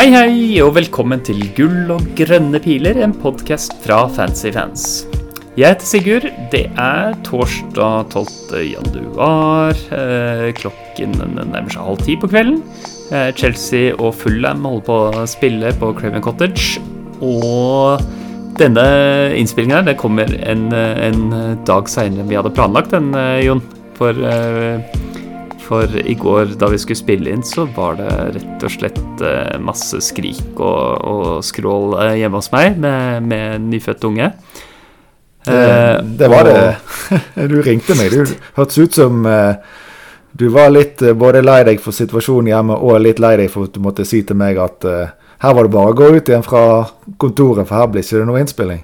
Hei, hei, og velkommen til Gull og grønne piler, en podkast fra Fancy Fans. Jeg heter Sigurd. Det er torsdag 12. januar. Eh, klokken nærmer seg halv ti på kvelden. Eh, Chelsea og Fulham holder på å spille på Craven Cottage. Og denne innspillingen det kommer en, en dag seinere enn vi hadde planlagt den, eh, Jon. For for i går da vi skulle spille inn, så var det rett og slett eh, masse skrik og, og skrål eh, hjemme hos meg med, med nyfødt unge. Det, eh, det var det. Du ringte meg. Du hørtes ut som du var litt både lei deg for situasjonen hjemme og litt lei deg for at du måtte si til meg at her var det bare å gå ut igjen fra kontoret, for her blir ikke det noe innspilling.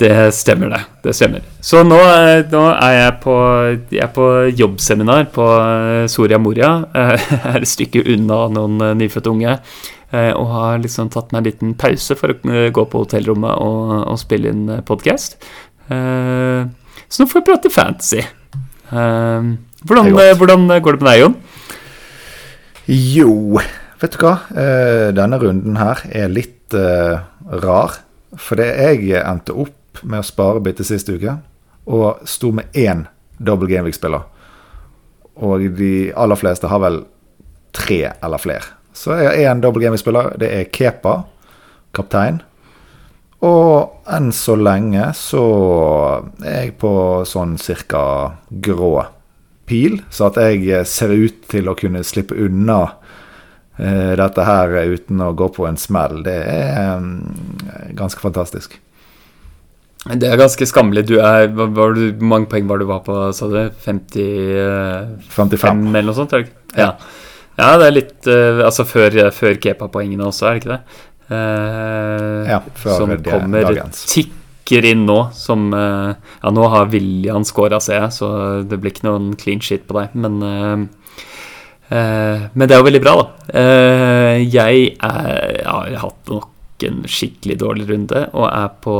Det stemmer, det. Det stemmer. Så nå, eh, nå er jeg på, jeg er på, jobbseminar på eh, Soria Moria. Jeg er et stykke unna noen eh, nyfødte unge. Og har liksom tatt meg en liten pause for å gå på hotellrommet og, og spille inn podkast. Så nå får vi prate fantasy. Hvordan, hvordan går det med deg, Jon? Jo, vet du hva. Denne runden her er litt rar. Fordi jeg endte opp med å spare bitte sist uke, og sto med én double Gameweek-spiller. Og de aller fleste har vel tre eller flere. Så jeg har én double Gameweek-spiller. Det er Kepa, kaptein. Og enn så lenge så er jeg på sånn cirka grå pil, så at jeg ser ut til å kunne slippe unna eh, dette her uten å gå på en smell. Det er um, ganske fantastisk. Det er ganske skammelig. Du er, var du, Hvor mange poeng var du var på, sa du? 50 55 eller noe sånt? Ja. ja. det er litt uh, Altså før, før Kepa-poengene også, er det ikke det? Uh, ja, før som det, kommer dagens. tikker inn nå, som uh, Ja, nå har William scora, ser jeg, så det blir ikke noen clean shit på deg, men Men det er jo veldig bra, da. jeg er, ja, jeg har hatt nok en skikkelig dårlig runde og er på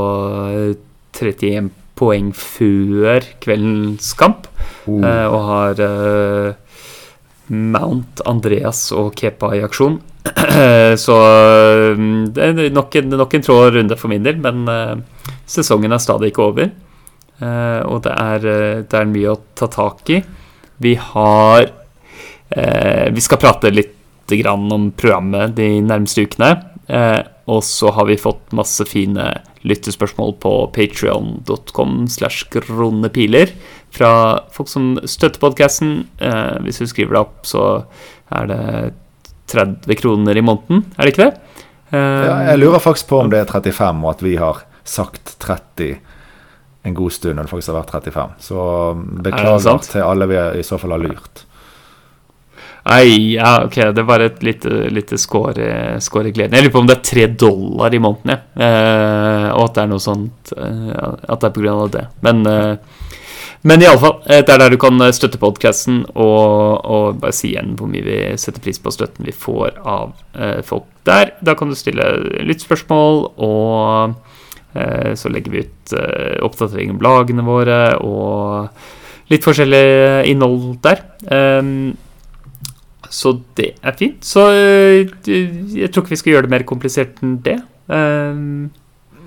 31 poeng før kveldens kamp. Oh. Uh, og har uh, Mount, Andreas og Kepa i aksjon. Så mm, det er nok en, nok en trå runde for min del, men uh, sesongen er stadig ikke over. og det er, det er, mye å ta tak i. Vi har Vi skal prate litt om programmet de nærmeste ukene. Og så har vi fått masse fine lyttespørsmål på patrion.com slash kronepiler fra folk som støtter podkasten. Eh, hvis du skriver det opp, så er det 30 kroner i måneden, er det ikke det? Eh, ja, jeg lurer faktisk på om det er 35, og at vi har sagt 30 en god stund når det faktisk har vært 35. Så beklager til alle vi i så fall har lurt. Nei, ja, ok, det var et lite, lite score, score gleden. Jeg lurer på om det er tre dollar i måneden, jeg. Eh, og at det er noe sånt eh, At det er på grunn av det. Men, eh, men iallfall, eh, det er der du kan støtte podkasten og, og, bare si igjen hvor mye vi setter pris på støtten vi får av eh, folk der. Da kan du stille litt spørsmål, og eh, så legger vi ut eh, oppdatering om lagene våre og litt forskjellig innhold der. Um, så det er fint. Så eh, jeg tror ikke vi skal gjøre det mer komplisert enn det. Um,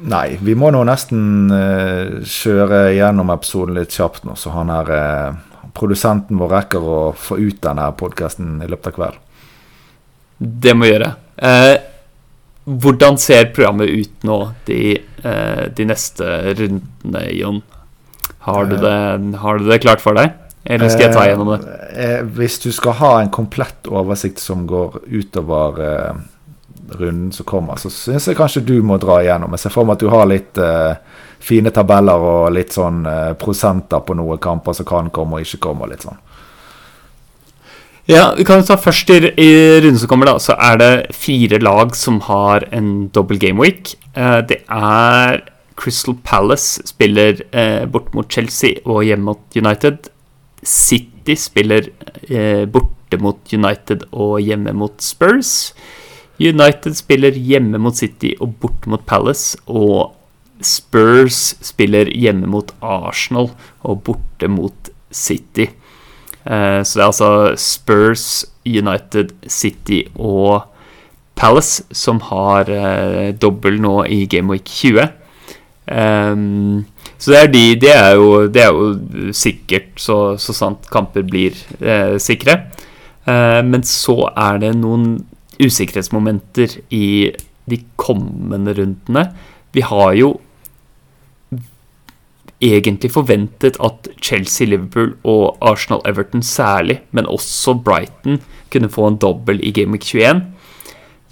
Nei, vi må nå nesten uh, kjøre gjennom episoden litt kjapt nå, så han her produsenten vår rekker å få ut denne podkasten i løpet av kvelden. Det må vi gjøre. Uh, hvordan ser programmet ut nå de, de neste rundene, Jon? Har du, det, har du det klart for deg? Eller skal jeg ta gjennom det? Eh, eh, hvis du skal ha en komplett oversikt som går utover eh, runden som kommer, så syns jeg kanskje du må dra igjennom. Jeg ser for meg at du har litt eh, fine tabeller og litt sånn eh, prosenter på noen kamper som kan komme og ikke komme. og litt sånn. Ja, vi kan ta først i, i runden som kommer, da. Så er det fire lag som har en dobbel gameweek. Eh, det er Crystal Palace spiller eh, bort mot Chelsea og hjemme mot United. City spiller eh, borte mot United og hjemme mot Spurs. United spiller hjemme mot City og borte mot Palace. Og Spurs spiller hjemme mot Arsenal og borte mot City. Eh, så det er altså Spurs, United, City og Palace, som har eh, dobbel nå i Game Week 20. Um, så det er, de, det, er jo, det er jo sikkert, så, så sant kamper blir eh, sikre. Uh, men så er det noen usikkerhetsmomenter i de kommende rundene. Vi har jo egentlig forventet at Chelsea, Liverpool og Arsenal-Everton særlig, men også Brighton, kunne få en dobbel i Game Week 21.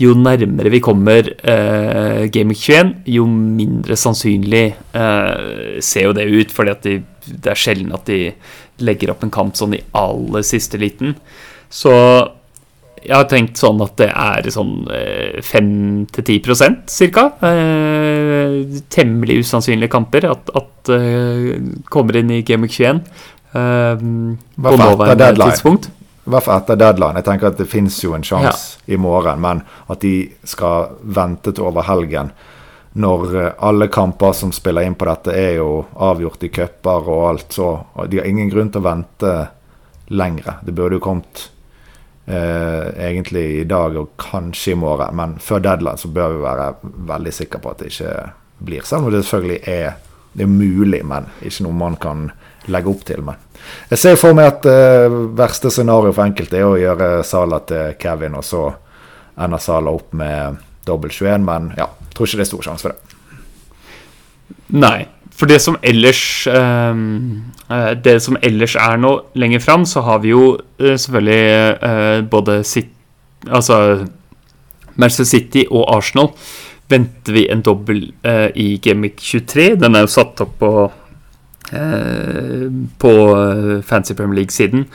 Jo nærmere vi kommer eh, Game Week 21, jo mindre sannsynlig eh, ser jo det ut. For de, det er sjelden at de legger opp en kamp sånn i aller siste liten. Så jeg har tenkt sånn at det er sånn 5-10 cirka. Eh, temmelig usannsynlige kamper at, at uh, kommer inn i Game Week 21 Eh, på nåværende tidspunkt. I hvert fall etter deadline. Jeg tenker at Det fins jo en sjanse ja. i morgen, men at de skal vente til over helgen når eh, alle kamper som spiller inn på dette, er jo avgjort i cuper og alt, så de har ingen grunn til å vente lengre. Det burde jo kommet eh, egentlig i dag og kanskje i morgen. Men før deadline så bør vi være veldig sikre på at det ikke blir. Selv om det selvfølgelig er, det er mulig, men ikke noe man kan legge opp til. Men jeg ser for meg at uh, verste scenario for enkelte er å gjøre Sala til Kevin, og så ender Sala opp med dobbel 21. Men ja, tror ikke det er stor sjanse for det. Nei. For det som ellers eh, Det som ellers er nå lenger fram, så har vi jo eh, selvfølgelig uh, både sitt, altså Manchester City og Arsenal. Venter vi en dobbel i Gamic 23. Den er jo satt opp på på Fancy Premier League-siden.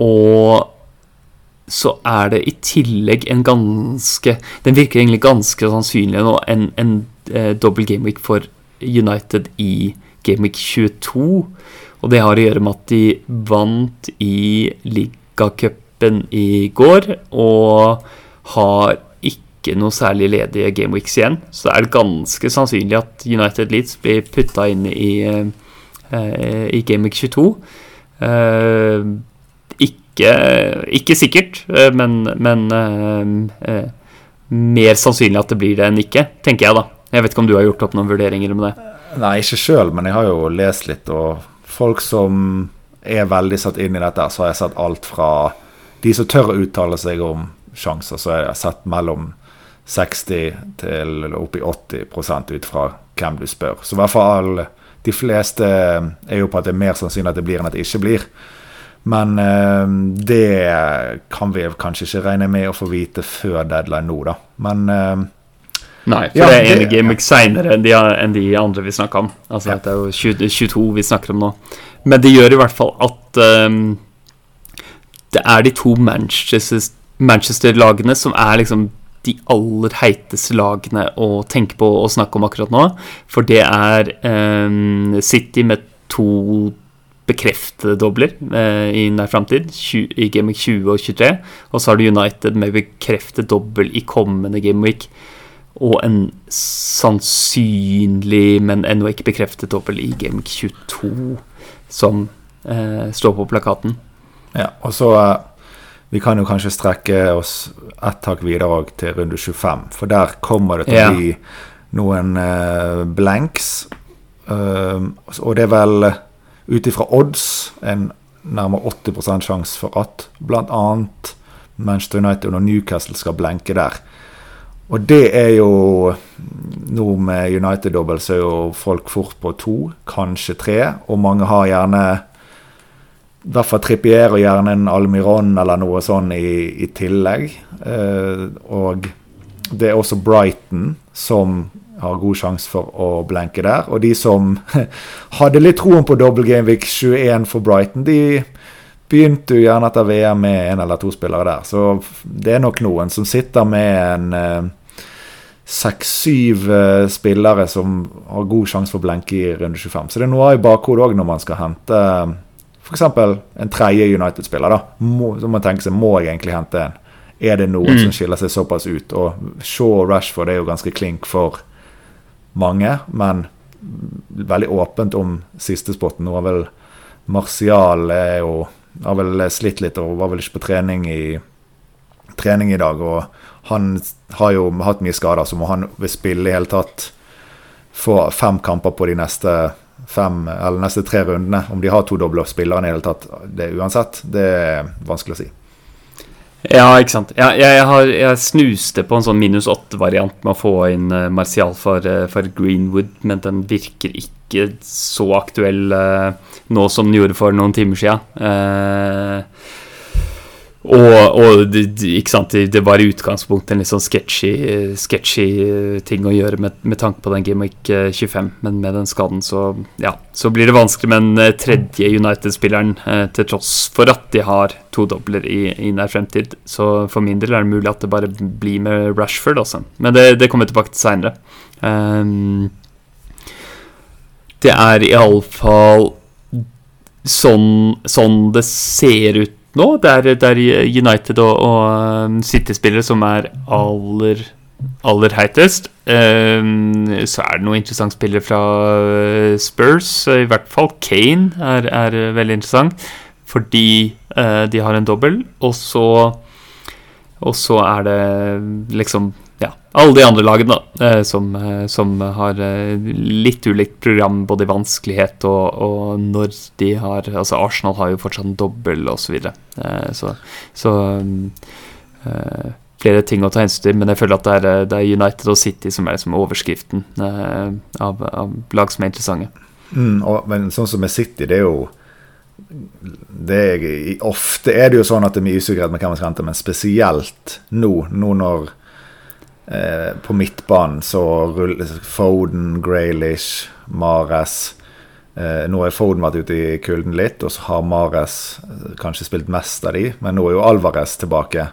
Og så er det i tillegg en ganske Den virker egentlig ganske sannsynlig nå, en, en eh, dobbel gameweek for United i Gameweek 22. Og det har å gjøre med at de vant i ligacupen i går, og har ikke noe særlig ledige gameweeks igjen. Så det er ganske sannsynlig at United Leeds blir putta inn i, uh, i Gameweek 22. Uh, ikke, ikke, sikkert, uh, men, men mer sannsynlig at det blir det enn ikke, tenker jeg, da. Jeg vet ikke om du har gjort opp noen vurderinger med det? Nei, ikke sjøl, men jeg har jo lest litt. Og folk som er veldig satt inn i dette, så har jeg sett alt fra de som tør å uttale seg om sjanser, så har jeg sett mellom 60 til oppi 80 ut fra hvem du spør. Så i hvert fall de fleste er jo på at det er mer sannsynlig at det blir enn at det ikke blir. Men eh, det kan vi kanskje ikke regne med å få vite før deadline nå, da. Men eh, Nei, for ja, det er en gimmick ja. seinere enn, enn, de andre vi snakka om. Altså ja. Det er jo 20, 22 vi snakker om nå. Men det gjør i hvert fall at um, det er de to Manchester-lagene Manchester som er liksom de aller heiteste lagene å tenke på og snakke om akkurat nå. For det er um, City med to bekreftede dobler uh, i nær framtid, i Gameweek 20 og 23. Og så har du United med bekreftet dobbel i kommende Gameweek og en sannsynlig, men ennå ikke bekreftet dobbel i Game 22, som eh, står på plakaten. Ja, og så eh, Vi kan jo kanskje strekke oss ett tak videre til runde 25, for der kommer det til å bli noen uh, blanks. Uh, og det er vel ut ifra odds en nærmere 80 sjanse for at bl.a. Manchester United og Newcastle skal blenke der. Og det er jo Nå med United-dobbel så er jo folk fort på to, kanskje tre. Og mange har gjerne fall Trippier og gjerne en Almiron eller noe sånn i, i tillegg. Eh, og det er også Brighton som har god sjanse for å blenke der. Og de som hadde litt troen på double game week 21 for Brighton, de begynte jo gjerne etter VM med en eller to spillere der. Så det er nok noen som sitter med en eh, seks-syv uh, spillere som har god sjanse for å blenke i runde 25. Så det er noe i bakhodet òg når man skal hente uh, f.eks. en tredje United-spiller. da. Må, så må man tenke seg, må jeg egentlig hente en? Er det noen mm. som skiller seg såpass ut? Og Shaw og Rashford er jo ganske klink for mange, men veldig åpent om siste spotten. Nå har vel Martial er jo har vel slitt litt og var vel ikke på trening i trening i dag, og han har jo hatt mye skader, så må han ved spille i hele tatt få fem kamper på de neste fem, eller neste tre rundene. Om de har to doble spillere i det hele tatt, det er uansett, det er vanskelig å si. Ja, ikke sant. Jeg, jeg, har, jeg, snuste på en sånn minus åtte-variant med å få inn uh, Martial for, uh, for, Greenwood, men den virker ikke så aktuell uh, nå som den gjorde for noen timer siden. Uh, og, og sant, det var i utgangspunktet en litt sånn sketchy, sketchy ting å gjøre med, med tanke på den Gimmick 25, men med den skaden så, ja, så blir det vanskelig med den tredje United-spilleren, eh, til tross for at de har to dobler i, i nær fremtid. Så for min del er det mulig at det bare blir med Rashford, også. Men det, det kommer vi tilbake til seinere. Um, det er iallfall sånn, sånn det ser ut nå. Det er, det er United og, og um, City-spillere som er aller, aller heitest. Um, så er det noen interessante spillere fra uh, Spurs. I hvert fall Kane er, er veldig interessant, fordi uh, de har en dobbel. Og så, og så er det liksom alle de andre lagene da, eh, som, eh, som, har eh, litt ulikt program, både i vanskelighet og, og, når de har Altså Arsenal har jo fortsatt en dobbel osv. Så, videre. så, så flere ting å ta hensyn til, men jeg føler at det er, det er United og City som er liksom overskriften av, av, lag som er interessante. Mm, og, men sånn som med City, det er jo det Ofte er det jo sånn at det er mye usikkerhet med hvem man skal hente, men spesielt nå, nå når Eh, på midtbanen så ruller Foden, Graylish, Mares eh, Nå har Foden vært ute i kulden litt, og så har Mares eh, kanskje spilt mest av de, men nå er jo Alvarez tilbake.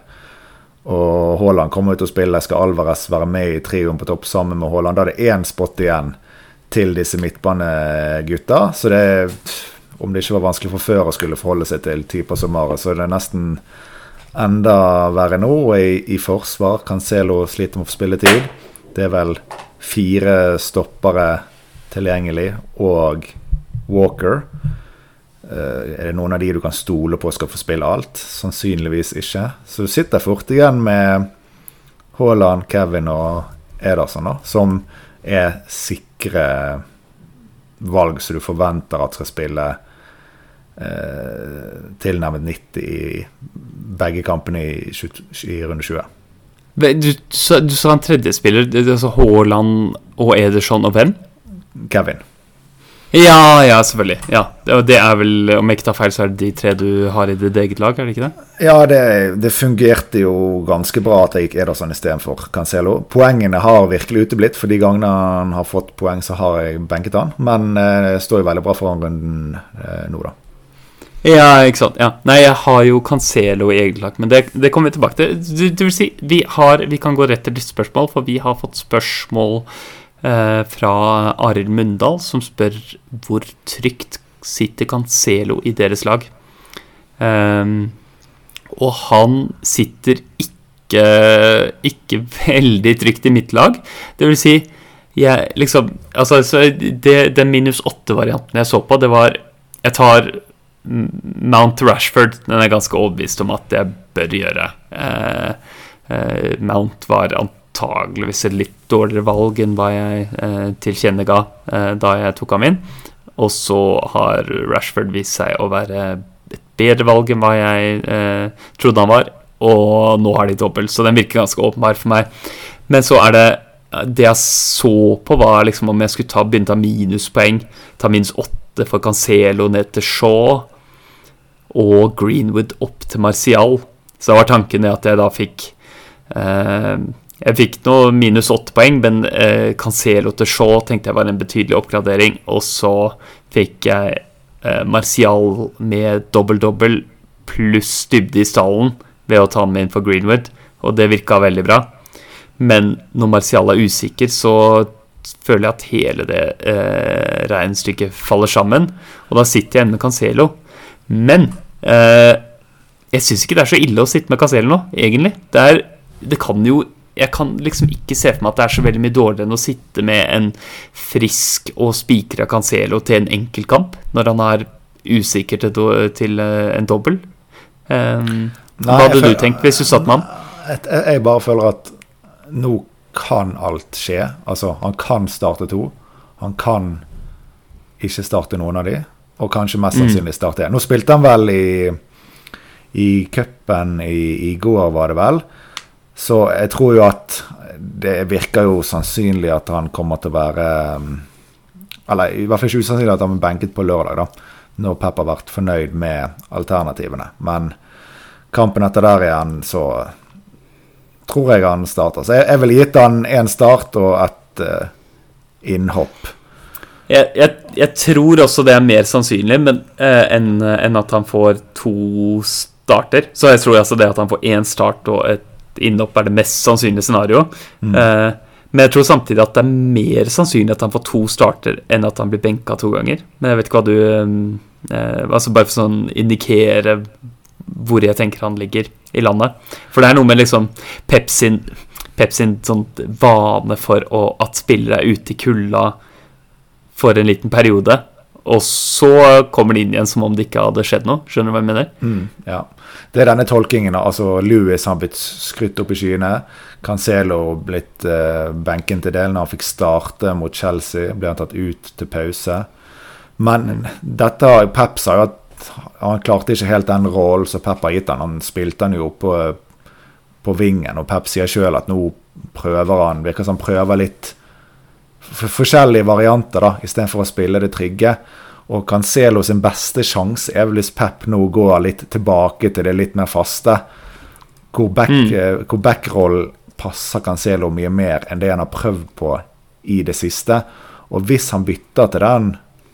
Og Haaland kommer ut og spiller. Skal Alvarez være med i trioen på topp sammen med Haaland? Da er det én spot igjen til disse midtbanegutta. Så det er, om det ikke var vanskelig for før å skulle forholde seg til typer som Mares, så er det nesten enda verre nå. I, i forsvar Cancelo sliter med å få spilletid. Det er vel fire stoppere tilgjengelig, og Walker. Uh, er det noen av de du kan stole på skal få spille alt? Sannsynligvis ikke. Så du sitter fort igjen med Haaland, Kevin og Ederson, da, som er sikre valg som du forventer at skal spille tilnærmet 90 i begge kampene i, i runde 20. Du, sa, du sa en tredje spiller, altså Haaland og Ederson og hvem? Kevin. Ja, ja, selvfølgelig. Ja. Det er vel, Om jeg ikke tar feil, så er det de tre du har i ditt eget lag? er det ikke det? Ja, det, det fungerte jo ganske bra at jeg gikk Ederson istedenfor Cancelo. Poengene har virkelig uteblitt, for de gangene han har fått poeng, så har jeg benket han. Men eh, det står jo veldig bra foran runden eh, nå, da. Ja, ikke sant. Ja. Nei, jeg har jo Cancelo i eget lag, men det, det, kommer vi tilbake til. Du, du vil si, vi, har, vi, kan gå rett til spørsmål, for vi har fått spørsmål eh, fra Arild Mundal, som spør hvor trygt sitter Cancelo i deres lag. Um, og han sitter ikke, ikke veldig trygt i mitt lag. Det vil si, jeg liksom Altså, det, den minus åtte-varianten jeg så på, det var Jeg tar Mount Rashford den er ganske overbevist om at jeg bør gjøre. Eh, eh, Mount var antageligvis et litt dårligere valg enn hva jeg eh, tilkjennega eh, da jeg tok ham inn. Og så har Rashford vist seg å være et bedre valg enn hva jeg eh, trodde han var. Og nå har de dobbelt, så den virker ganske åpenbar for meg. Men så er det Det jeg så på, var liksom om jeg skulle ta, begynne å ta minuspoeng. Ta minus åtte for Cancelo ned til Shaw og Greenwood opp til Martial. Så da var tanken at jeg da fikk eh, Jeg fikk noe minus åtte poeng, men eh, Cancelo til Shaw tenkte jeg var en betydelig oppgradering. Og så fikk jeg eh, Martial med dobbel-dobbel pluss dybde i stallen ved å ta ham inn for Greenwood, og det virka veldig bra. Men når Martial er usikker, så føler jeg at hele det eh, regnestykket faller sammen. Og da sitter jeg med Cancelo. Men eh, jeg syns ikke det er så ille å sitte med Cancelo nå, egentlig. Det, er, det kan jo jeg kan liksom ikke se for meg at det er så veldig mye dårligere enn å sitte med en frisk og spikra Cancelo til en enkeltkamp, når han er usikker til, til eh, en dobbel. Um, hva hadde du tenkt hvis du satt med ham? jeg, jeg bare føler at nå kan alt skje. Altså, han kan starte to. Han kan ikke starte noen av de, og kanskje mest sannsynlig starte én. Nå spilte han vel i i cupen i, i går, var det vel. Så jeg tror jo at det virker jo sannsynlig at han kommer til å være um, Eller i hvert fall ikke usannsynlig at han blir benket på lørdag, da. Når Pep har vært fornøyd med alternativene. Men kampen etter der igjen, så tror jeg han starter. Så jeg, jeg ville gitt han én start og et uh, innhopp. Jeg, jeg, jeg, tror også det er mer sannsynlig men, eh, enn en at han får to starter. Så jeg tror altså det at han får én start og et innhopp er det mest sannsynlige scenarioet. Mm. Uh, men jeg tror samtidig at det er mer sannsynlig at han får to starter enn at han blir benka to ganger. Men jeg vet ikke hva du eh Altså bare for sånn indikere hvor jeg tenker han ligger i landet. For det er noe med liksom Pep sin, sånn vane for å, at spillere er ute i kulda for en liten periode. Og så kommer de inn igjen som om det ikke hadde skjedd noe. Skjønner du hva jeg mener? Mm, ja. Det er denne tolkingen. altså Louis har blitt skrytt opp i skyene. Cancelo blitt uh, benken til del når han fikk starte mot Chelsea. Ble han tatt ut til pause. Men dette Peps har jo at han klarte ikke helt den rollen som Pep har gitt han. Han spilte han jo på, på vingen, og Pep sier sjøl at nå prøver han Virker som han prøver litt forskjellige varianter, da, istedenfor å spille det trygge. Og Cancelo sin beste sjanse er vel hvis Pep nå går litt tilbake til det litt mer faste. Hvor backrollen mm. back passer Cancelo mye mer enn det han har prøvd på i det siste. Og hvis han bytter til den,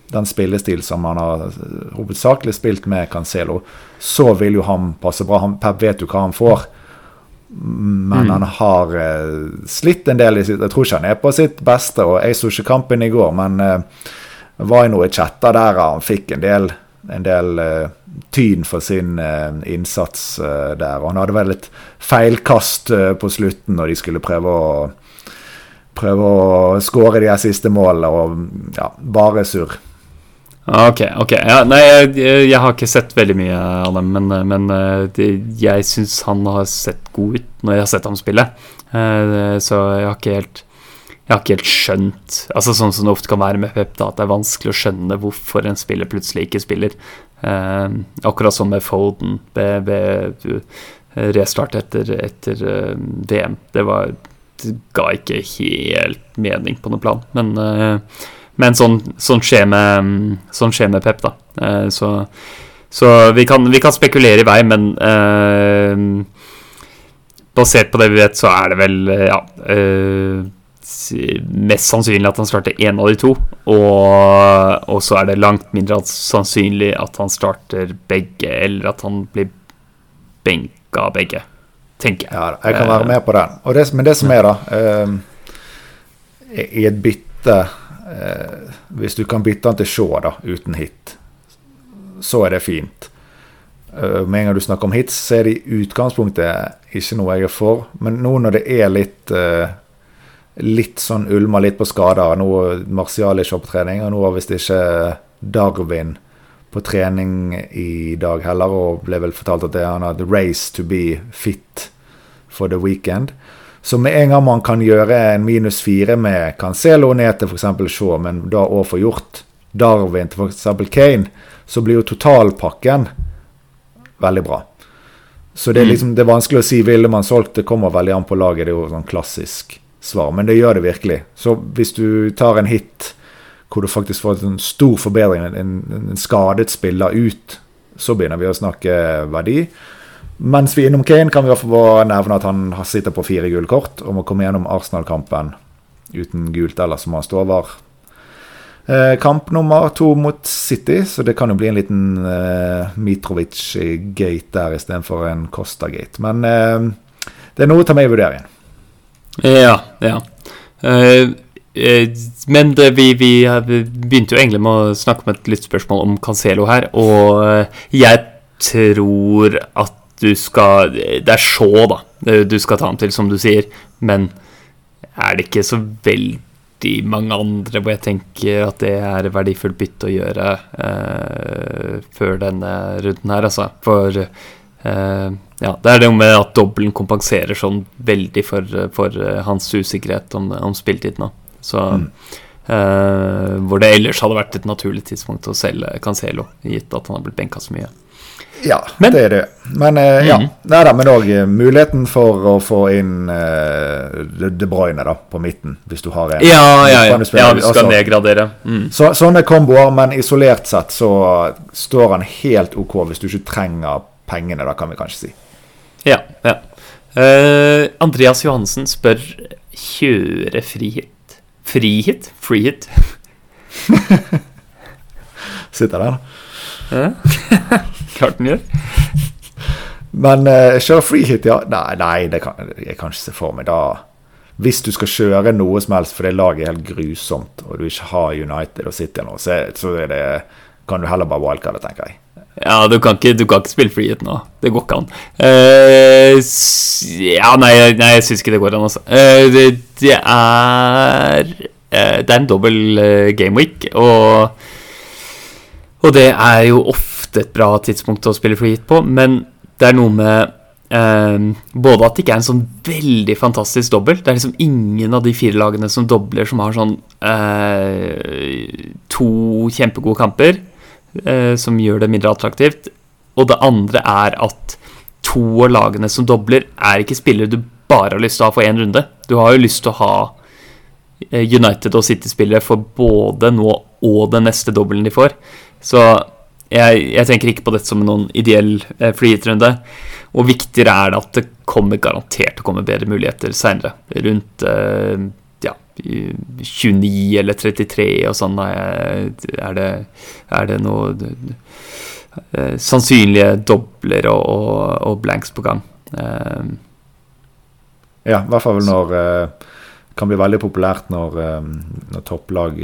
den spillestil som han har hovedsakelig spilt med Cancelo, så vil jo han passe bra. Han, Pep vet jo hva han får. Men mm. han har uh, slitt en del. i sitt Jeg tror ikke han er på sitt beste. og Jeg så ikke kampen i går, men uh, var i noe chatter der han fikk en del, en del uh, tyn for sin innsats der. Og han hadde vel et feilkast på slutten når de skulle prøve å prøve å skåre de her siste målene, og ja, bare surr. Ok, ok. Ja, nei, jeg, jeg, har ikke sett veldig mye av dem, men, men det, jeg syns han har sett god ut når jeg har sett ham spille. Uh, så jeg har ikke helt jeg har ikke helt skjønt Altså Sånn som det ofte kan være med Pep, da, at det er vanskelig å skjønne hvorfor en spiller plutselig ikke spiller. Uh, akkurat som med Foden ved, ved restart etter, etter VM. Det, var, det ga ikke helt mening på noe plan. Men men sånn, sånn, skjer med, sånn skjer med Pep, da. Eh, så, så vi, kan, vi, kan, spekulere i vei, men eh, basert på det vi vet, så er det vel eh, ja, eh, mest sannsynlig at han starter én av de to. Og, og, så er det langt mindre sannsynlig at han starter begge, eller at han blir benka begge, tenker jeg. Ja, jeg kan være med på den. Det, men det som er, da eh, I et bytte eh, Hvis du kan bytte den til Shaw da, uten hit, så er det fint. Eh, med en gang du snakker om hits, så er det i utgangspunktet ikke noe jeg er for. Men nå når det er litt eh, litt sånn ulmer litt på skader Nå Martial ikke på trening, og nå har visst ikke Darwin på trening i dag heller, og ble vel fortalt at det er han hadde race to be fit for the weekend. Så med en gang man kan gjøre en minus fire med Cancelo ned til f.eks. Shaw, men da òg få gjort Darwin til f.eks. Kane, så blir jo totalpakken veldig bra. Så det er mm. liksom, det er vanskelig å si ville man solgt. Det kommer veldig an på laget. Det er jo sånn klassisk svar, men det gjør det virkelig. Så hvis du tar en hit hvor du faktisk får en stor forbedring, en, en skadet spiller ut, så begynner vi å snakke verdi. Mens vi er innom Kane, kan vi i hvert nevne at han sitter på fire gule kort og må komme gjennom Arsenal-kampen uten gult, ellers må han stå over. Eh, kamp nummer to mot City, så det kan jo bli en liten eh, Mitrovic-gate der istedenfor en Costa-gate. Men eh, det er noe å ta med i vurderingen. Ja, ja. Uh, men det, vi, vi, begynte jo egentlig med å snakke om et lyttspørsmål om Cancelo her, og jeg tror at du skal Det er så, da, du skal ta ham til, som du sier. Men er det ikke så veldig mange andre hvor jeg tenker at det er verdifullt bytte å gjøre uh, før denne runden her, altså. For uh, ja, Det er det med at dobbelen kompenserer sånn veldig for, for hans usikkerhet om, om spilletid nå. Så mm. uh, Hvor det ellers hadde vært et naturlig tidspunkt å selge Cancelo, gitt at han har blitt benka så mye. Ja, men, det er det. Men uh, ja. Mm. Nei da, men òg muligheten for å få inn uh, De Bruyne da, på midten, hvis du har en. Ja, ja, ja. ja du skal altså, nedgradere. Mm. Så, sånne komboer, men isolert sett så står han helt OK hvis du ikke trenger pengene, da kan vi kanskje si. Ja. ja. Uh, Andreas Johansen spør kjøre frihit. Frihit? Frihet Sitter der, da. Klart den gjør. Men uh, kjøre freehit, ja. Nei, nei, det kan jeg kan ikke se for meg. da Hvis du skal kjøre noe som helst, for det laget er helt grusomt, og du ikke har United og City nå, så, så det, kan du heller bare wildcarde, tenker jeg. Ja, du kan ikke, du kan ikke spille freehit nå. Det går ikke an. Uh, ja, nei, nei jeg syns ikke det går an, altså. Uh, det, det, er uh, Det er en dobbel gameweek, og og det er jo ofte et bra tidspunkt å spille free hit på, men det er noe med eh, både at det ikke er en sånn veldig fantastisk dobbel. Det er liksom ingen av de fire lagene som dobler, som har sånn eh, to kjempegode kamper, eh, som gjør det mindre attraktivt. Og det andre er at to av lagene som dobler, er ikke spillere du bare har lyst til å ha for én runde. Du har jo lyst til å ha eh, United og City-spillere for både nå og den neste dobbelen de får. Så jeg, jeg, tenker ikke på dette som noen ideell eh, freehit-runde. Og viktigere er det at det kommer garantert å komme bedre muligheter seinere. Rundt eh, ja, 29 eller 33 og sånn er det, er det noe eh, sannsynlige dobler og, og, og, blanks på gang. Eh, ja, i hvert fall når det eh, kan bli veldig populært når, eh, når topplag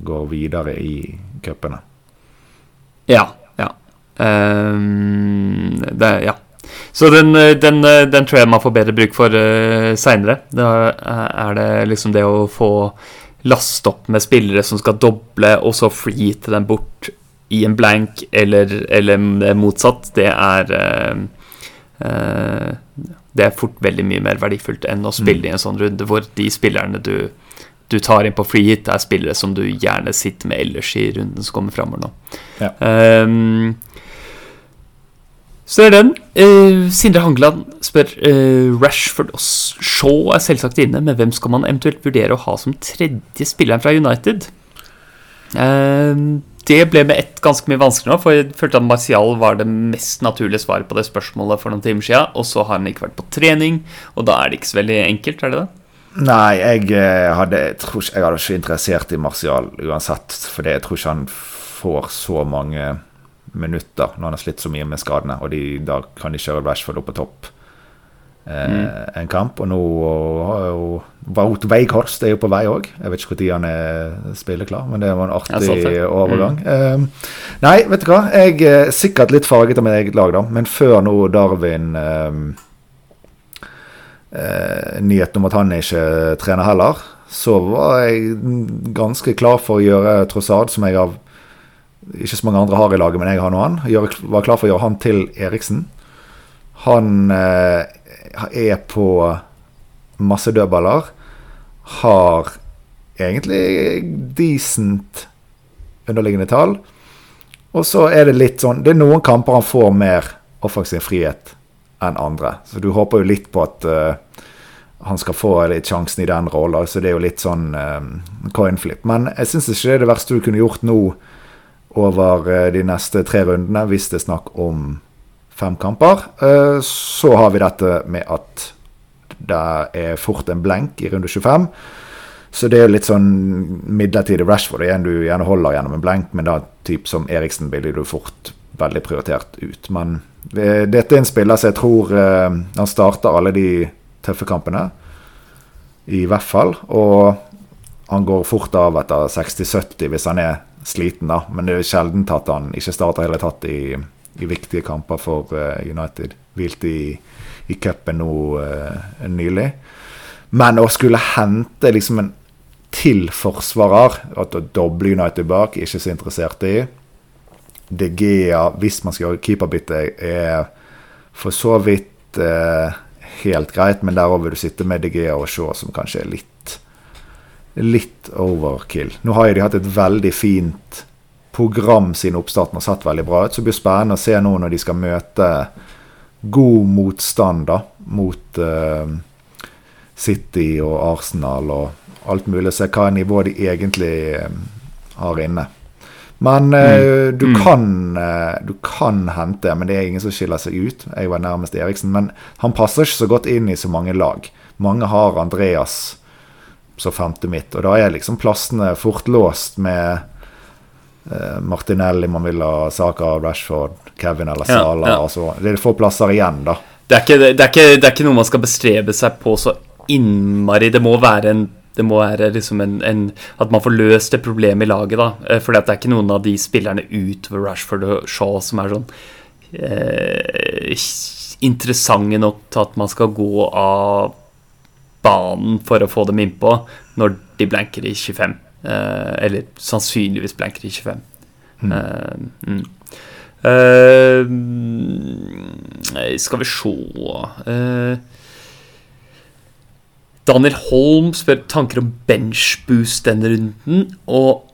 går videre i cupene. Ja. ja. Um, det, ja. Så den, den, den, tror jeg man får bedre bruk for uh, seinere. Da er det liksom det å få laste opp med spillere som skal doble, og så freehite dem bort i en blank, eller, eller motsatt. Det er uh, uh, Det er fort veldig mye mer verdifullt enn å spille mm. i en sånn runde hvor de spillerne du du tar inn på free hit, er spillere som du gjerne sitter med ellers i runden som kommer framover nå. Ja. Um, så er den. Uh, Sindre Hangeland spør uh, Rashford og Shaw er selvsagt inne, men hvem skal man eventuelt vurdere å ha som tredje spilleren fra United? Uh, det ble med ett ganske mye vanskeligere nå, for jeg følte at Martial var det mest naturlige svaret på det spørsmålet for noen timer siden, og så har han ikke vært på trening, og da er det ikke så veldig enkelt, er det det? Nei, jeg eh, hadde, jeg tror ikke, jeg hadde ikke interessert i Martial uansett. For jeg tror ikke han får så mange minutter når han har slitt så mye med skadene. Og de, da kan de kjøre Rashford opp på topp eh, mm. en kamp. Og nå har jo Wout Weighorst er jo på vei òg. Jeg vet ikke når han er spilleklar, men det var en artig overgang. Mm. Eh, nei, vet du hva. Jeg er sikkert litt farget av mitt eget lag, da. Men før nå Darwin eh, nyheten om at han ikke trener heller, så var jeg ganske klar for å gjøre Trossad, som jeg har ikke så mange andre har i laget, men jeg har nå han. Var klar for å gjøre han til Eriksen. Han eh, er på masse dødballer. Har egentlig decent underliggende tall. Og så er det litt sånn Det er noen kamper han får mer offensiv frihet enn andre. Så du håper jo litt på at uh, han skal få litt sjansen i den rollen. Så det er jo litt sånn uh, coin flip. Men jeg syns ikke det er det verste du kunne gjort nå over uh, de neste tre rundene, hvis det er snakk om fem kamper. Så har vi dette med at det er fort en blenk i runde 25. Så det er litt sånn midlertidig Rashford En du gjerne holder gjennom en blenk, men da typ som Eriksen blir du fort veldig prioritert ut. Men dette er en spiller som jeg tror uh, han starter alle de tøffe kampene. I hvert fall. Og han går fort av etter 60-70 hvis han er sliten, da. Men det er sjelden at han ikke starter hele tatt i, i viktige kamper for uh, United. Hvilte i, i cupen nå uh, nylig. Men å skulle hente liksom en til forsvarer, at å doble United bak, ikke så interessert i. De Gea, hvis man skal gjøre keeperbytte, er for så vidt eh, helt greit, men der òg vil du sitte med DG og Shaw, som kanskje er litt litt overkill. Nå har de hatt et veldig fint program siden oppstarten og sett veldig bra ut. Så det blir spennende å se nå når de skal møte god motstand da, mot eh, City og Arsenal og alt mulig. Se hva nivå de egentlig uh, har inne. Men uh, mm. Du, mm. Kan, du kan hente, men det er ingen som skiller seg ut. Jeg var nærmest Eriksen. Men han passer ikke så godt inn i så mange lag. Mange har Andreas som femte midt. Og da er liksom plassene fort låst med eh, Martinelli, man vil ha Saka, Rashford, Kevin eller Sala. Ja, ja. Altså, det er få plasser igjen, da. Det er, ikke, det, er ikke, det er, ikke, noe man skal bestrebe seg på så innmari. Det må være en det må være liksom en, en, At man får løst det problemet i laget, da. Eh, For det er ikke noen av de spillerne utover Rashford og Shaw som er sånn eh, interessante nok til at man skal gå av banen for å få dem innpå når de blanker i 25. Eh, eller sannsynligvis blanker i 25. Mm. Eh, mm. uh, skal vi se uh, Daniel Holm spør tanker om benchboost denne runden. Og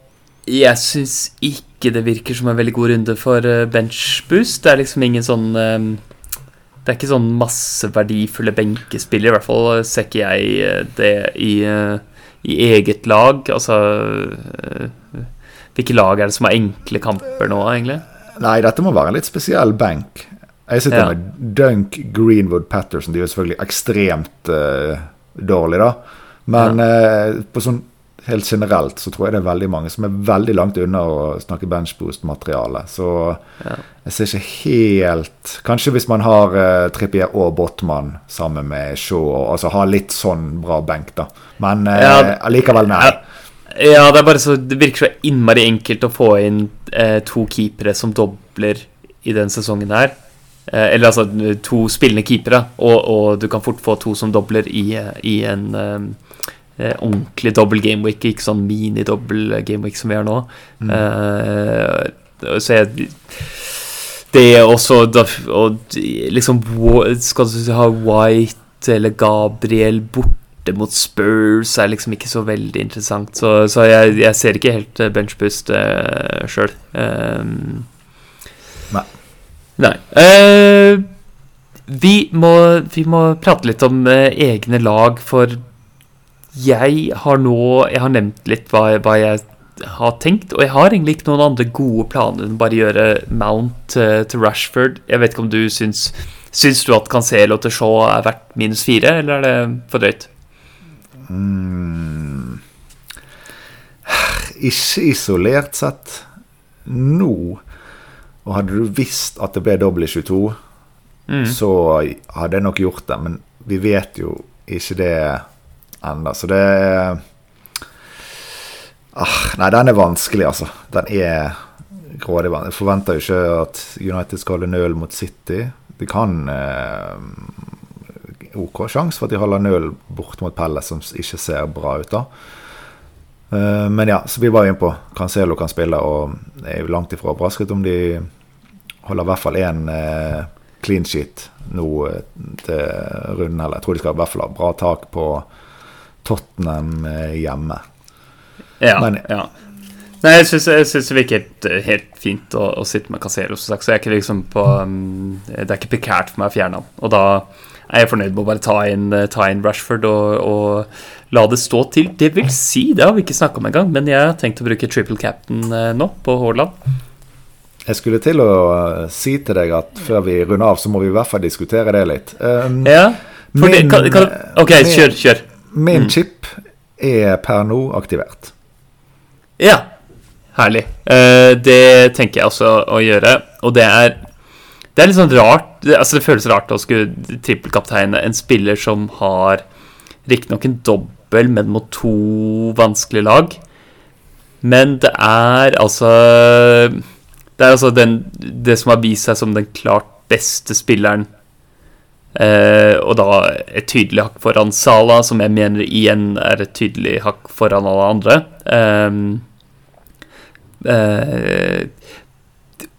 jeg syns ikke det virker som en veldig god runde for benchboost. Det er liksom ingen sånn det er ikke sånn masseverdifulle benkespillere, i hvert fall ser ikke jeg eh, det i, eh, i eget lag. Altså eh, Hvilke lag er det som har enkle kamper nå, egentlig? Nei, dette må være en litt spesiell benk. Jeg sitter ja. med Dunk, Greenwood, Patterson. De er jo selvfølgelig ekstremt uh, dårlige, da. Men ja. eh, på sånn helt generelt så tror jeg det er veldig mange som er veldig langt unna å snakke benchboost-materiale. Så ja. jeg ser ikke helt Kanskje hvis man har eh, Trippier og Botman sammen med Shaw, altså ha litt sånn bra benk, da. Men eh, ja, allikevel, nei. Ja, det så Det virker så innmari enkelt å få inn eh, to keepere som dobler i den sesongen her. Eller altså to spillende keepere, og, og, du kan fort få to som dobler i, i en eh, ordentlig dobbel gameweek, ikke sånn mini-dobbel gameweek som vi har nå. Mm. Uh, så jeg Det er også da, og liksom Skal du ha White eller Gabriel borte mot Spurs er liksom ikke så veldig interessant. Så, så jeg, jeg, ser ikke helt benchpust uh, sjøl. Um. Nei. Uh, vi, må, vi, må, prate litt om uh, egne lag, for jeg har nå Jeg har nevnt litt hva, hva, jeg har tenkt, og jeg har egentlig ikke noen andre gode planer enn bare gjøre Mount uh, til Rashford. Jeg vet ikke om du syns Syns du at Cancelo til Shaw er verdt minus fire, eller er det for drøyt? Mm. Ikke isolert sett nå. Og hadde du visst at det ble dobbel i 22, mm. så hadde jeg nok gjort det. Men vi vet jo ikke det ennå. Så det ah, Nei, den er vanskelig, altså. Den er grådig vanskelig. Jeg forventer jo ikke at United skal holde nøl mot City. De kan eh, OK sjanse for at de holder nøl bort mot Pelle, som ikke ser bra ut. da. Uh, men ja, så vi var inne på Cancelo kan spille, og er jo langt ifra overrasket om de holder i hvert fall én uh, clean sheet nå uh, til runden. Eller jeg tror de skal i hvert fall ha bra tak på Tottenham eh, hjemme. Ja. Men, ja. Nei, jeg syns det virker helt, helt, fint å, å, sitte med Casero, så jeg er ikke liksom på um, Det er ikke prekært for meg å fjerne han. Og da er jeg fornøyd med å bare ta inn, ta inn Rashford og, og, la det stå til. Det vil si, det har vi ikke snakka om engang, men jeg har tenkt å bruke triple captain eh, nå, på Haaland. Jeg skulle til å eh, si til deg at før vi runder av, så må vi i hvert fall diskutere det litt. Um, ja, min, det, kan, kan, OK, kjør, kjør. Min mm. chip er per nå aktivert. Ja. Herlig. Uh, det tenker jeg også å gjøre. Og det er Det er litt sånn rart det, Altså det føles rart å skulle trippelkapteine en spiller som har riktignok en dobbel, men mot to vanskelige lag. Men det er altså Det er altså den, det som har vist seg som den klart beste spilleren Uh, og da et tydelig hakk foran Sala, som jeg mener igjen er et tydelig hakk foran alle andre. Um, uh,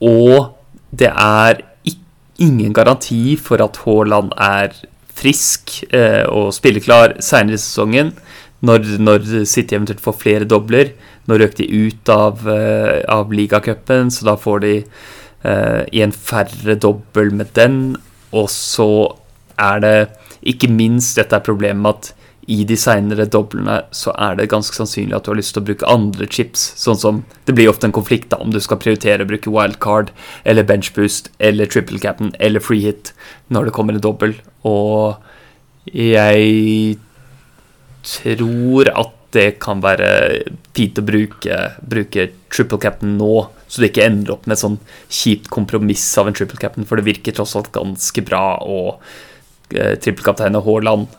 og det er ingen garanti for at Haaland er frisk eh, og spilleklar seinere i sesongen, når, når, City eventuelt får flere dobler. Nå røk de ut av, eh, av ligacupen, så da får de eh, en færre dobbel med den. Og så er det ikke minst dette problemet med at i de seinere doblene så er det ganske sannsynlig at du har lyst til å bruke andre chips. Sånn som Det blir ofte en konflikt da om du skal prioritere å bruke wildcard eller benchboost eller triple cap'n eller free hit når det kommer en dobbel. Og jeg tror at det kan være fint å bruke, bruke triple cap'n nå, så det ikke ender opp med et sånn kjipt kompromiss av en triple cap'n, for det virker tross alt ganske bra. og eh, trippelkaptein Haaland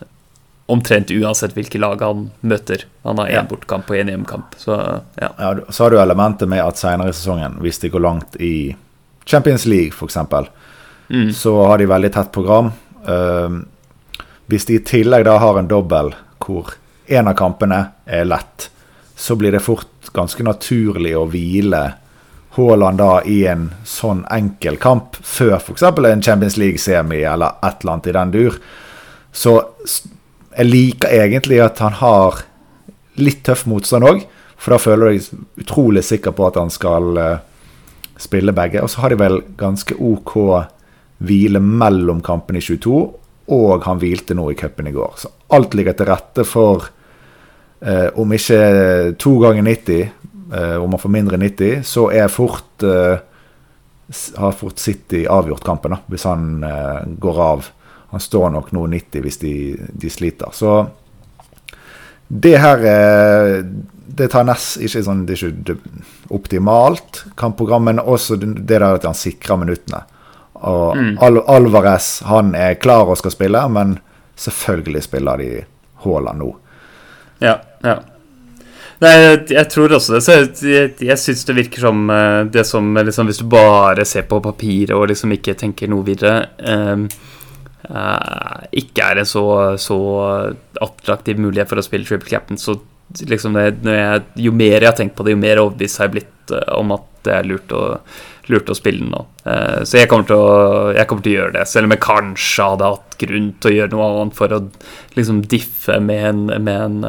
omtrent uansett hvilke lag han møter. Han har én ja. bortkamp og én hjemmekamp. Så, ja. ja. så har du elementet med at senere i sesongen, hvis de går langt i Champions League f.eks., mm. så har de veldig tett program. Uh, hvis de i tillegg da har en dobbel hvor en av kampene er lett, så blir det fort ganske naturlig å hvile Haaland da i en sånn enkel kamp før f.eks. en Champions League-semi eller et eller annet i den dur. Så jeg liker egentlig at han har litt tøff motstand òg, for da føler jeg utrolig sikker på at han skal uh, spille begge. Og så har de vel ganske OK hvile mellom kampene i 22, og han hvilte nå i cupen i går. Så alt ligger til rette for, uh, om ikke to ganger 90, uh, eh, om han får mindre 90, så er fort har fort City avgjort kampen, da, hvis han går av han står nok nå 90 hvis de, de sliter. Så det her Det tar nest ikke sånn Det er ikke optimalt kampprogrammet. også det der at han sikrer minuttene. Og mm. Al Alvarez han er klar og skal spille, men selvfølgelig spiller de Haaland nå. Ja, ja. Nei, jeg tror også det. Så jeg, jeg, jeg syns det virker som eh, det som liksom, Hvis du bare ser på papiret og liksom ikke tenker noe videre uh, ikke er en så, så, attraktiv mulighet for å spille triple captain. Så liksom det, jeg, jo mer jeg har tenkt på det, jo mer overbevist har jeg blitt uh, om at det er lurt å, lurt å spille den nå. Uh, så jeg kommer, å, jeg kommer, til å, gjøre det, selv om jeg kanskje hadde hatt grunn til å gjøre noe annet for å liksom diffe med en, med en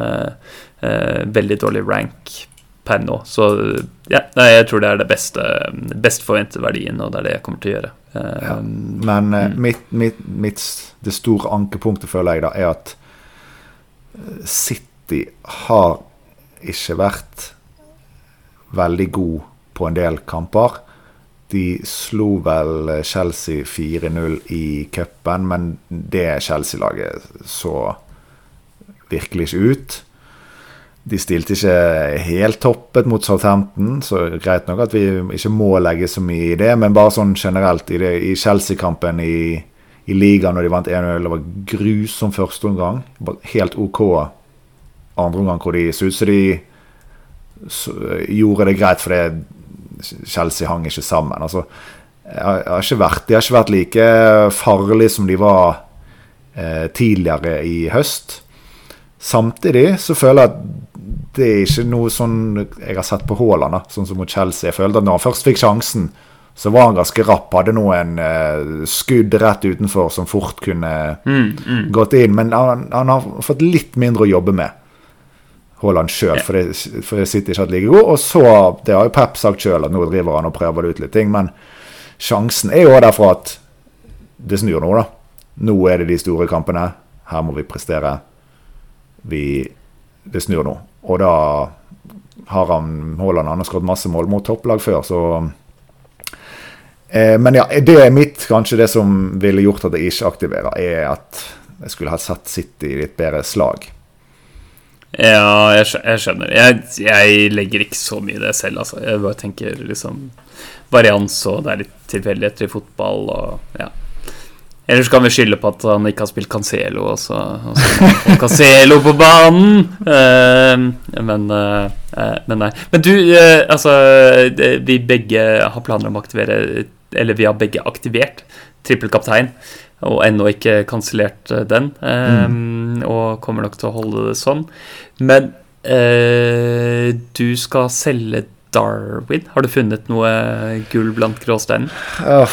veldig dårlig rank per nå. Så ja, jeg tror det er det beste, best forventede verdien, og det er det jeg kommer til å gjøre. Ja, um, men uh, mm. mitt, mitt, mitt, det store ankepunktet, føler jeg, da, er at eh, City har ikke vært veldig god på en del kamper. De slo vel Chelsea 4-0 i cupen, men det Chelsea-laget så virkelig ikke ut. De stilte ikke helt toppet mot Southampton, så greit nok at vi ikke må legge så mye i det. Men bare sånn generelt i, i Chelsea-kampen i, i ligaen når de vant 1-0, det var grusom første omgang. Helt OK andre omgang hvor de så ut som de gjorde det greit fordi Chelsea hang ikke sammen. Altså, jeg har ikke vært, de har ikke vært like farlige som de var eh, tidligere i høst. Samtidig så føler jeg at det er ikke noe sånn jeg har sett på Haaland, sånn som mot Chelsea. Jeg følte at når han først fikk sjansen, så var han ganske rapp. Hadde noen uh, skudd rett utenfor som fort kunne mm, mm. gått inn. Men han, han, har fått litt mindre å jobbe med, Haaland sjøl, for, det, for det sitter ikke hatt like god. Og så, det har jo Pep sagt sjøl, at nå driver han og prøver ut litt ting. Men sjansen er jo derfor at det snur nå, da. Nå er det de store kampene. Her må vi prestere. Vi, det snur nå. Og da har han Haaland han har skåret masse mål mot topplag før, så eh, Men ja, det er mitt kanskje det som ville gjort at jeg ikke aktiverer, er at jeg skulle ha satt City i litt bedre slag. Ja, jeg, skjønner. Jeg, jeg, legger ikke så mye i det selv, altså. Jeg bare tenker liksom varians, og det er litt tilfeldigheter i fotball, og ja. Ellers kan vi skylde på at han ikke har spilt Cancelo også. også Cancelo på banen! Uh, men, uh, men, nei. Men du, uh, altså Vi begge har planer om å aktivere Eller vi har begge aktivert trippelkaptein, og ennå ikke kansellert den. Mm. Og kommer nok til å holde det sånn. Men du skal selge Darwin? Har du funnet noe gull blant gråsteinen? Ja,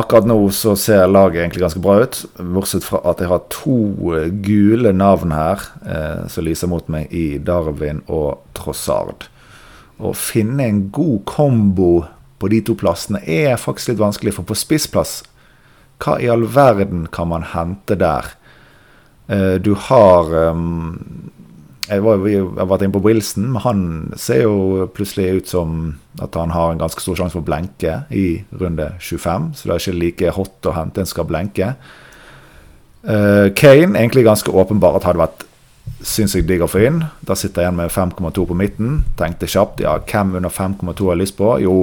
akkurat nå så ser laget egentlig ganske bra ut. Bortsett fra at jeg har to gule navn her eh, som lyser mot meg i Darwin og Trossard. Å finne en god kombo på de to plassene er faktisk litt vanskelig, for på spissplass Hva i all verden kan man hente der? Eh, du har um, jeg, var, har vært inne på Wilson, men han ser jo plutselig ut som at han har en ganske stor sjanse for å blenke i runde 25. Så det er ikke like hot å hente en skal blenke. Uh, Kane egentlig ganske åpenbar at hadde vært sinnssykt digg å få inn. Da sitter jeg igjen med 5,2 på midten. Tenkte kjapt ja, hvem under 5,2 har jeg lyst på? Jo,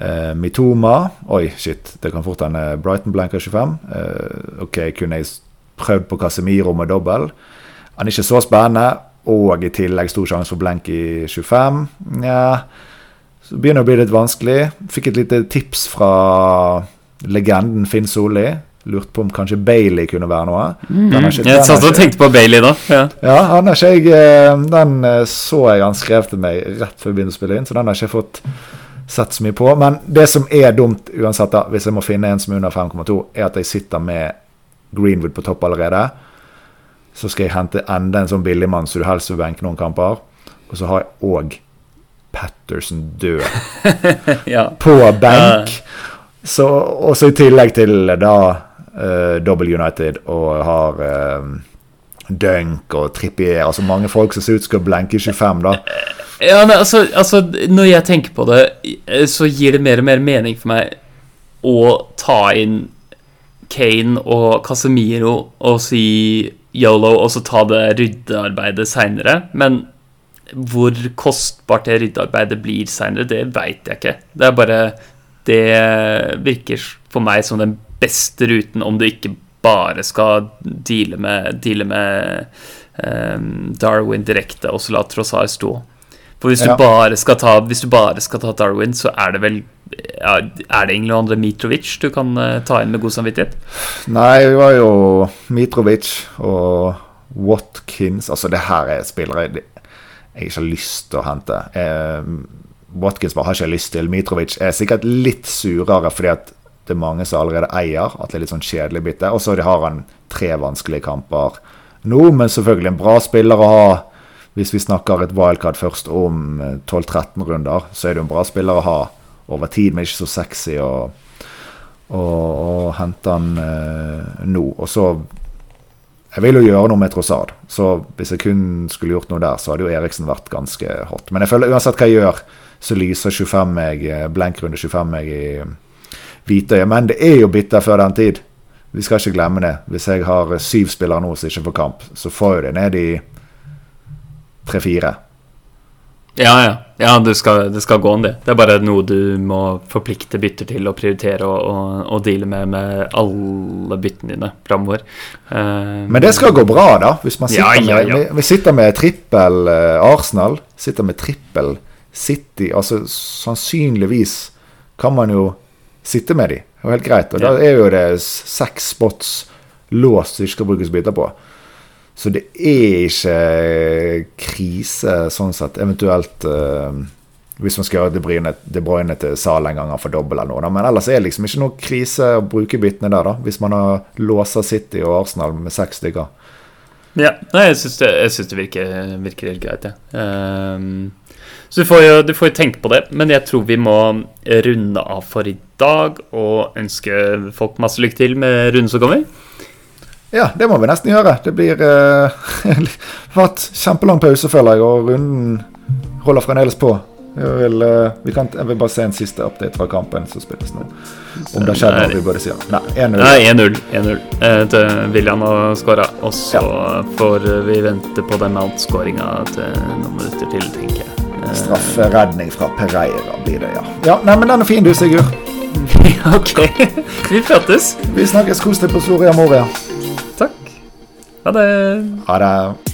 uh, Mitoma. Oi, shit, det kan fort hende Brighton blenker 25. Uh, ok, kunne jeg prøvd på Casemiro med dobbel? Han er ikke så spennende, og i tillegg stor sjanse for blenk i 25. Ja, så begynner det å bli litt vanskelig. Fikk et lite tips fra legenden Finn Solli. Lurte på om kanskje Bailey kunne være noe. Mm. jeg satt og tenkte på Bailey da. Ja, ja han har ikke jeg, eh, den eh, så jeg han skrev til meg rett før vi begynte å spille inn, så den har jeg ikke fått sett så mye på. Men det som er dumt uansett, da, hvis jeg må finne en som er under 5,2, er at jeg sitter med Greenwood på topp allerede. Så skal jeg hente enda en sånn billigmann så du helst vil benke noen kamper. Og så har jeg òg Patterson død ja. på benk. Så, og så i tillegg til da uh, Double United og har uh, Dunk og Trippier Altså mange folk som ser ut skal blenke 25, da. Ja, men altså, altså, Når jeg tenker på det, så gir det mer og mer mening for meg å ta inn Kane og Casemiro og si yolo og så ta det ryddearbeidet seinere. Men hvor kostbart det ryddearbeidet blir seinere, det veit jeg ikke. Det er bare Det virker for meg som den beste ruten om du ikke bare skal deale med, deale med um, Darwin direkte og så la Trossar stå. For hvis, ja. du bare skal ta, hvis du bare skal ta Darwin, så er det vel ja, Er det ingen andre Mitrovic du kan uh, ta inn med god samvittighet? Nei, det var jo Mitrovic og Watkins Altså, det her er spillere jeg, jeg ikke har lyst til å hente. Eh, Watkins bare har ikke lyst til. Mitrovic er sikkert litt surere fordi at det er mange som allerede eier. At det er litt sånn kjedelig bytte. Og så har han tre vanskelige kamper nå, men selvfølgelig en bra spiller å ha hvis vi snakker et wildcard først om 12-13 eh, runder, så er det jo en bra spiller å ha over tid, men ikke så sexy å, hente han eh, nå. Og så Jeg vil jo gjøre noe med Trossard, så hvis jeg kun skulle gjort noe der, så hadde jo Eriksen vært ganske hot. Men jeg føler uansett hva jeg gjør, så lyser 25 meg, eh, blenkrunde 25 meg i Hvitøyet. Men det er jo bitter før den tid. Vi skal ikke glemme det. Hvis jeg har syv spillere nå som ikke får kamp, så får jeg det ned i tre-fire. Ja, ja. ja det, skal, det, skal, gå an, det. Det er bare noe du må forplikte bytter til å prioritere og, og, og deale med med alle byttene dine framover. Uh, Men det skal gå bra, da? Hvis man sitter ja, ja, med, vi, sitter med trippel uh, Arsenal, sitter med trippel City Altså sannsynligvis kan man jo sitte med de. Det er helt greit. Og da er jo det seks spots låst som ikke skal brukes bytter på. Så det er ikke krise sånn sett. Eventuelt uh, hvis man skal gjøre De Bruyne, til Sal en gang for dobbel eller noe. Men ellers er det liksom ikke noe krise å bruke byttene der, da. Hvis man har låser City og Arsenal med seks stykker. Ja, Nei, jeg syns det, det virker, virker, helt greit, jeg. Ja. Um, så du får, jo, du får jo tenke på det. Men jeg tror vi må runde av for i dag og ønske folk masse lykke til med runden som kommer. Ja, det må vi nesten gjøre. Det blir uh, vært kjempelang pause, føler jeg, og runden holder fremdeles på. Vil, uh, vi kan, jeg vil bare se en siste update fra kampen som spilles nå. Om det skjedde noe vi burde si. Nei, 1-0. 1-0 eh, til William har skåra. Og så ja. får vi vente på den Mount-skåringa til noen minutter til, tenker jeg. Strafferedning fra Pereira blir det, ja. ja nei, men den er fin, du, Sigurd. ok. Vi prates. Vi snakkes. Kos deg på Soria Moria. Ha det. Ha det.